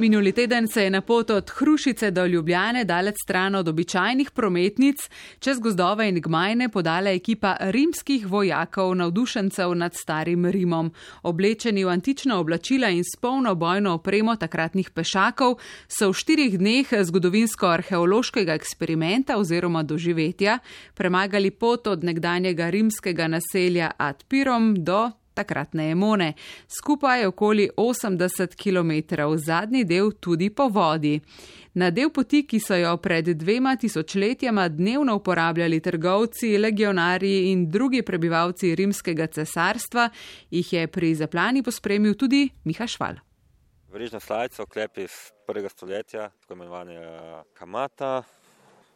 Minuli teden se je na pot od Hrušice do Ljubljane, dalec stran od običajnih prometnic, čez gozdove in gmajne podala ekipa rimskih vojakov, navdušencev nad starim Rimom. Oblečeni v antična oblačila in s polno bojno opremo takratnih pešakov so v štirih dneh zgodovinsko-arheološkega eksperimenta oziroma doživetja premagali pot od nekdanjega rimskega naselja Ad Pirom do takratne Emone, skupaj okoli 80 km, zadnji del tudi po vodi. Na del poti, ki so jo pred dvema tisočletjama dnevno uporabljali trgovci, legionarji in drugi prebivalci rimskega cesarstva, jih je pri zaplani pospremil tudi Miha Šval. Verižna slajca, oklep iz prvega stoletja, tako imenovane kamata,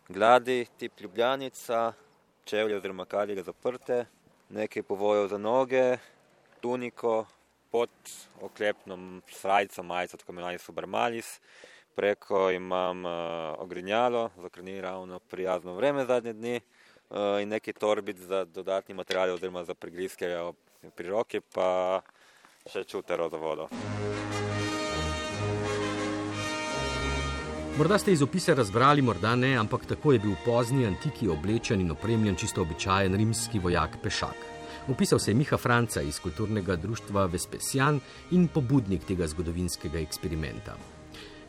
gladi, tip ljubljanica, čevlje oziroma kalje zaprte, nekaj povojev za noge, tuniko pod oklepnom srajco, majico, tako imenovani supermalis. Preko imam uh, ogrinjalo, za kar ni ravno prijazno vreme zadnje dni uh, in neki torbic za dodatni material oziroma za prigrizke pri roki, pa še čutero za vodo. Morda ste iz opisa razbrali, morda ne, ampak tako je bil v pozni antiki oblečen in opremljen čisto običajen rimski vojak pešak. Upisal se je Miha Franca iz kulturnega društva Vespesian in pobudnik tega zgodovinskega eksperimenta.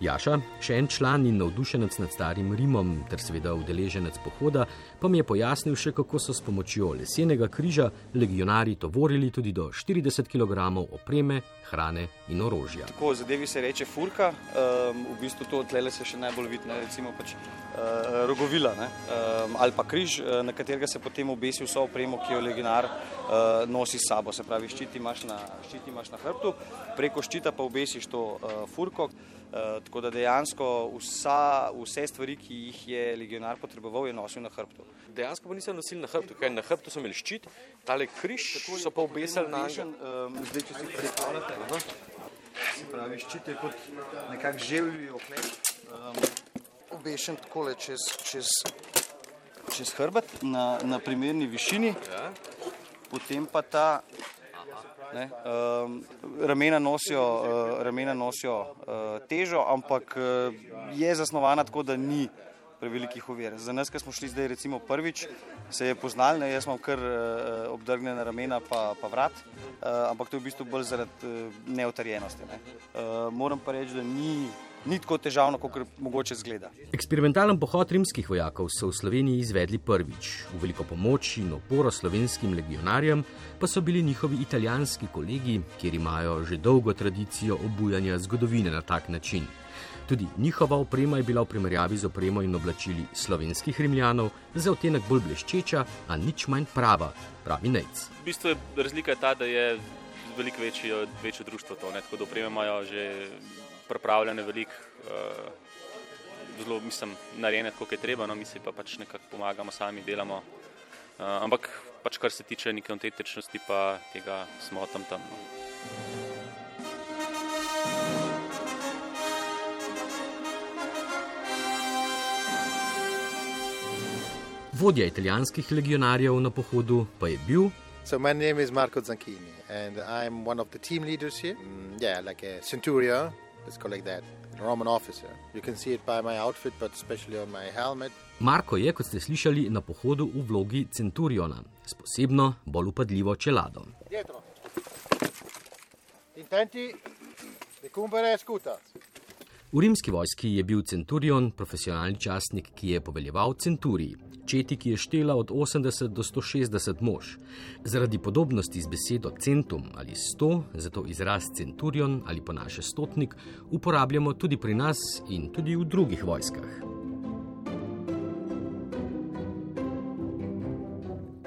Jaša, še en član in navdušenec nad starim Rimom, ter seveda udeleženec pohoda, pa mi je pojasnil še, kako so s pomočjo lesenega križa legionari tovorili tudi do 40 kg opreme, hrane in orožja. Tako zadevi se reče furka, um, v bistvu to tlele se še najbolj vidi, recimo pač uh, rogovila ne? um, ali pa križ, uh, na katerega se potem obesi vso opremo, ki jo legionar uh, nosi s sabo. Se pravi, ščiti imaš na, ščiti imaš na hrbtu, preko ščita pa obesiš to uh, furko. Uh, tako da dejansko vsa, vse stvari, ki jih je legionar potreboval, je nosil na hrbtu. Dejansko pa niso nosili na hrbtu, ker na hrbtu so imeli ščit, tale križ so pa obesili na njega. Um, zdaj, če si predstavljate, se pravi, ščit je kot nekak želvi oklep, um, obešen takole čez, čez, čez hrbet na, na primerni višini, ja. potem pa ta Ne, um, ramena nosijo, uh, ramena nosijo uh, težo, ampak uh, je zasnovana tako, da ni prevelikih ovir. Za nas, ki smo šli zdaj recimo prvič, se je poznal, ne, jaz imam kar uh, obdrgnjena ramena pa, pa vrat, uh, ampak to je v bistvu bolj zaradi uh, neotarjenosti. Ne. Uh, moram pa reči, da ni ni tako težavno, kot mogoče zgleda. Eksperimentalen pohod rimskih vojakov so v Sloveniji izvedli prvič. V veliko pomoč in oporo slovenskim legionarjem pa so bili njihovi italijanski kolegi, kjer imajo že dolgo tradicijo obujanja zgodovine na tak način. Tudi njihova oprema je bila v primerjavi z opremo in oblačili slovenskih rimljanov za odtenek bolj bleščeča, a nič manj prava, pravi Nec. V bistvu je razlika ta, da je veliko večje, večje društvo to, ne? tako da opreme imajo že pripravljene veliko, uh, zelo, mislim, narejene, kot je treba, no, mi si pa pač nekako pomagamo, sami delamo. Uh, ampak, pač, kar se tiče neke autentičnosti, pa tega smo tam tam. No. Vodja italijanskih legionarjev na pohodu pa je bil. So my name is Marco Zanchini and I'm one of the team leaders here. Mm, yeah, like a centurion, let's call it that. Roman officer. You can see it by my outfit, but especially on my helmet. Marko je, kot ste slišali, na pohodu v vlogi centuriona s posebno, bolj upadljivo čelado. Dietro. Intenti, recumbere scutas. V rimski vojski je bil centurion profesionalni častnik, ki je poveljeval centuriji, četi, ki je štela od 80 do 160 mož. Zaradi podobnosti z besedo centum ali sto, zato izraz centurion ali pa naše stotnik uporabljamo tudi pri nas in tudi v drugih vojskah.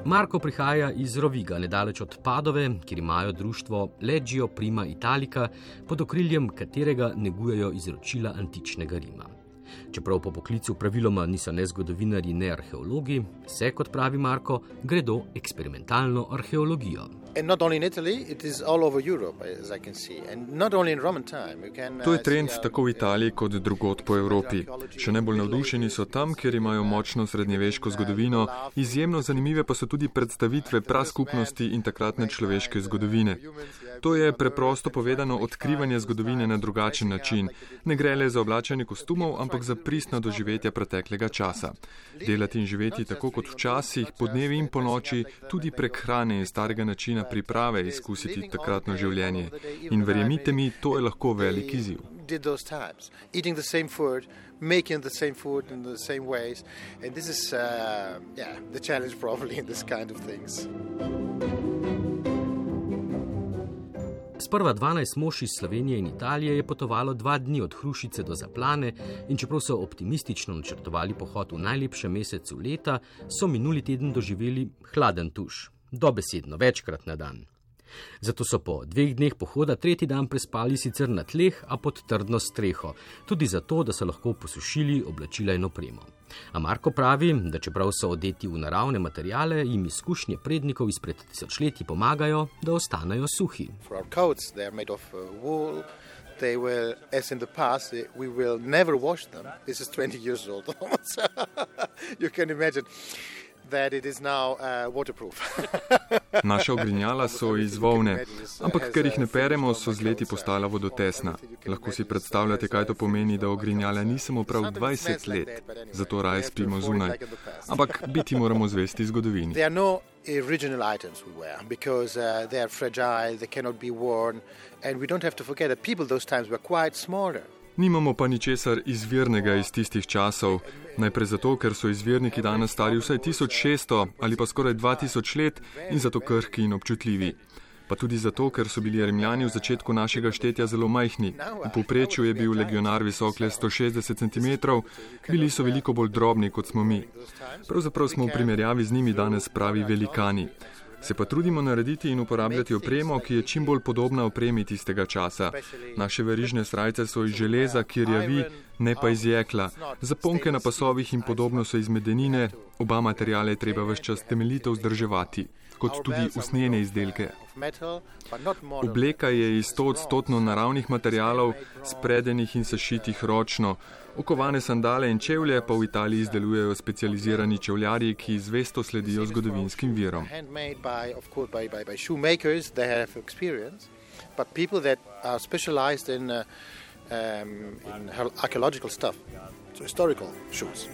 Marko prihaja iz Roviga, nedaleč od Padove, kjer imajo društvo Legio Prima Italika, pod okriljem katerega negujejo izročila antičnega Rima. Čeprav po poklicu praviloma niso ne zgodovinari, ne arheologi, se, kot pravi Marko, gredo eksperimentalno arheologijo. To je trend tako v Italiji kot drugot po Evropi. Še najbolj navdušeni so tam, kjer imajo močno srednjeveško zgodovino, izjemno zanimive pa so tudi predstavitve praskupnosti in takratne človeške zgodovine. To je preprosto povedano odkrivanje zgodovine na drugačen način. Ne gre le za oblačanje kostumov, ampak za pristna doživetja preteklega časa. Delati in živeti tako kot včasih, po dnevi in po noči, tudi prek hrane in starega načina priprave izkusiti takratno življenje. In verjemite mi, to je lahko velik izziv. Making the same food in the same ways, and this is, uh, yeah, the challenge probably in this kind of things. Sprva 12 mož iz Slovenije in Italije je potovalo dva dni od Hrušice do Zaplane in čeprav so optimistično načrtovali pohod v najlepšem mesecu leta, so minuli teden doživeli hladen tuš, dobesedno večkrat na dan. Zato so po dveh dneh pohoda tretji dan prespali sicer na tleh, a pod trdno streho, tudi zato, da so lahko posušili oblačila in opremo. A Marko pravi, da čeprav so odeti v naravne materijale, jim izkušnje prednikov izpred tisočletij pomagajo, da ostanejo suhi. They will, as in the past, we will never wash them. This is 20 years old. you can imagine. Uh, Naša ogrinjala so iz volne, ampak ker jih ne peremo, so z leti postala vodotesna. Lahko si predstavljate, kaj to pomeni, da ogrinjala nismo prav 20 let, zato raje spimo zunaj. Ampak biti moramo zvesti zgodovini. No original items we wear because uh, they are fragile, they cannot be worn, and we don't have to forget that people those times were quite smaller. Nimamo pa ničesar izvirnega iz tistih časov. Najprej zato, ker so izvirniki danes stari vsaj 1600 ali pa skoraj 2000 let in zato krhki in občutljivi. Pa tudi zato, ker so bili rimljani v začetku našega štetja zelo majhni. V povprečju je bil legionar visok le 160 cm, bili so veliko bolj drobni kot smo mi. Pravzaprav smo v primerjavi z njimi danes pravi velikani. Se pa trudimo narediti in uporabljati opremo, ki je čim bolj podobna opremi tistega časa. Naše verižne srajce so iz železa, ki rjavi, ne pa iz jekla. Zaponke na pasovih in podobno so iz medenine, oba materijale je treba vse čas temeljito vzdrževati, kot tudi usnjene izdelke. Obleka je iz 100-odstotno naravnih materijalov, spredenih in sešitih ročno. Okovane sandale in čevlje pa v Italiji izdelujejo specializirani čevljarji, ki zvesto sledijo zgodovinskim virom. Um, in archaeological stuff, so historical shoes.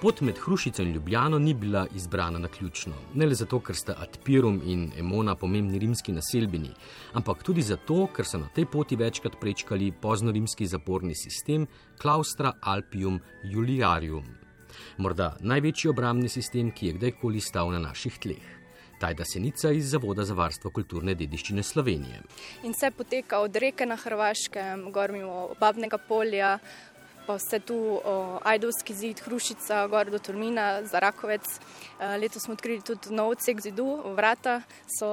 Pot med Hrušico in Ljubljano ni bila izbrana na ključno, ne le zato, ker sta Adpirum in Emona pomembni rimski naselbini, ampak tudi zato, ker so na tej poti večkrat prečkali poznorimski zaporni sistem Klaustra Alpium Juliarium. Morda največji obramni sistem, ki je kdajkoli stal na naših tleh. Tajda Senica iz Zavoda za varstvo kulturne dediščine Slovenije. In vse poteka od reke na Hrvaškem, gor mimo Babnega polja, pa vse tu Ajdovski zid, Hrušica, gor do Turmina, Zarakovec. E, letos smo odkrili tudi nov odsek zidu, vrata. So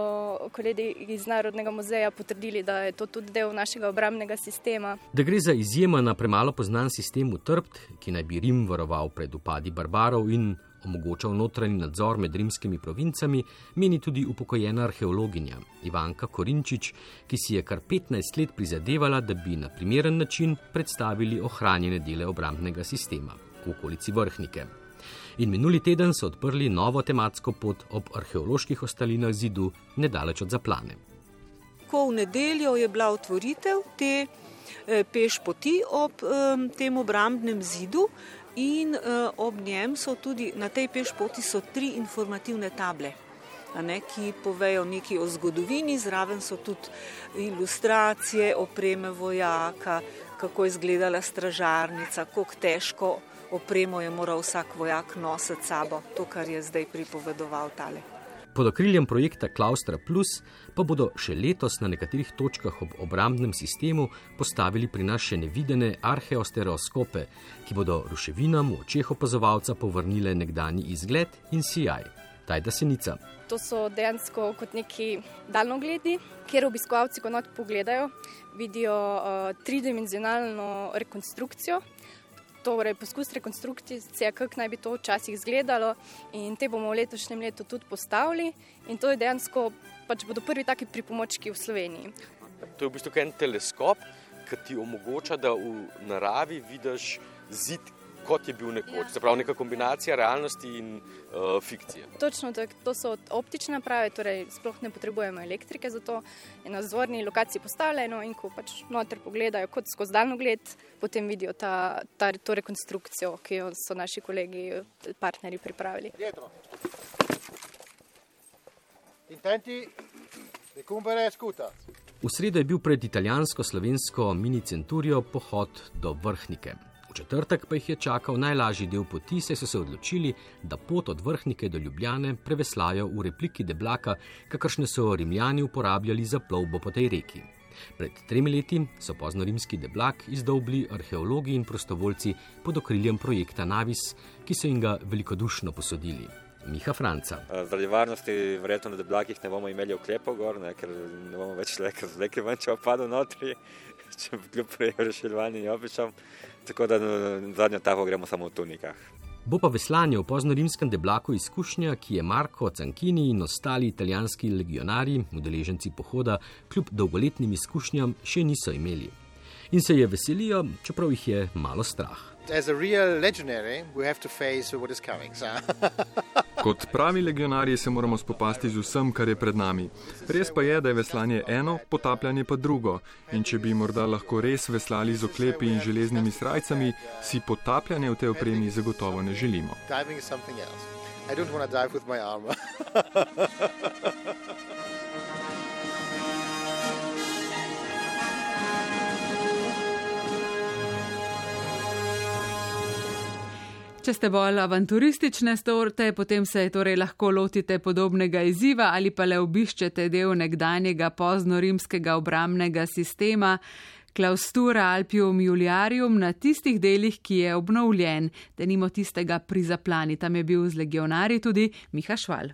kolegi iz Narodnega muzeja potrdili, da je to tudi del našega obramnega sistema. Da gre za izjemen, premalo poznan sistem utrpt, ki naj bi Rim varoval pred upadi barbarov in omogočal notranji nadzor med rimskimi provincami, meni tudi upokojena arheologinja Ivanka Korinčič, ki si je kar 15 let prizadevala, da bi na primeren način predstavili ohranjene dele obrambnega sistema v okolici vrhnike. In minuli teden so odprli novo tematsko pot ob arheoloških ostalinah zidu, nedaleč od zaplane. Ko v nedeljo je bila otvoritev te eh, peš poti ob eh, tem obrambnem zidu, in uh, ob njem so tudi na tej pešpoti tri informativne table. Ne, ki povejo nekaj o zgodovini, zraven so tudi ilustracije, opreme vojaka, kako je izgledala stražarnica, kako težko opremo je moral vsak vojak nositi sabo, to, kar je zdaj pripovedoval tale. Pod okriljem projekta Klaustra Plus pa bodo še letos na nekaterih točkah ob obrambnem sistemu postavili pri nas še nevidene arheostereoskope, ki bodo ruševinam v očeh opazovalca povrnile nekdani izgled in sijaj. Tajda Senica. To so dejansko kot neki daljnogledi, kjer obiskovalci, ko not pogledajo, vidijo uh, tridimenzionalno rekonstrukcijo. Torej, poskus rekonstrukcije, kako naj bi to včasih izgledalo, in te bomo v letošnjem letu tudi postavili. In to je dejansko, pač bodo prvi taki pripomočki v Sloveniji. To je v bistvu en teleskop, ki ti omogoča, da v naravi vidiš zid, kot je bil nekoč. Ja. Se pravi, neka kombinacija realnosti in uh, fikcije. Točno, to, to so optične naprave, torej sploh ne potrebujemo elektrike za to. Je na zvorni lokaciji postavljeno in ko pač noter pogledajo kot skozi daljno gled, potem vidijo ta, ta, to rekonstrukcijo, ki jo so naši kolegi, partnerji pripravili. Intenti, recumbere scuta. V sredo je bil pred italijansko-slovensko mini-centurijo pohod do vrhnike. Četrtek pa jih je čakal najlažji del poti, saj so se odločili, da pot od vrhnike do Ljubljane preveslajo v repliki deblaka, kakršne so rimljani uporabljali za plovbo po tej reki. Pred tremi leti so pozno-rimski deblak izdobli arheologi in prostovoljci pod okriljem projekta Navis, ki so jim ga velikodušno posodili. Miha Franca. Zaradi varnosti, verjetno na deblakih ne bomo imeli oklepov gor, ne, ker ne bomo več lekli če opadlo notri, če kljub reševanju opičam. Tako da na zadnjo tako gremo samo v tunikah. Bo pa veslanje v pozno-rimskem deblaku izkušnja, ki je Marko Cankini in ostali italijanski legionari, udeleženci pohoda, kljub dolgoletnim izkušnjam, še niso imeli. In se je veselijo, čeprav jih je malo strah. Kot pravi legionarji se moramo spopasti z vsem, kar je pred nami. Res pa je, da je veslanje eno, potapljanje pa drugo. In če bi morda lahko res veslali z oklepi in železnimi srajcami, si potapljanje v tej opremi zagotovo ne želimo. I don't want to dive with my armor. Če ste bolj avanturistične storte, potem se torej lahko lotite podobnega izziva ali pa le obiščete del nekdanjega poznorimskega obramnega sistema. Klaustura Alpium Juliarium na tistih delih, ki je obnovljen, da nimo tistega pri zaplani. Tam je bil z legionarji tudi Miha Šval.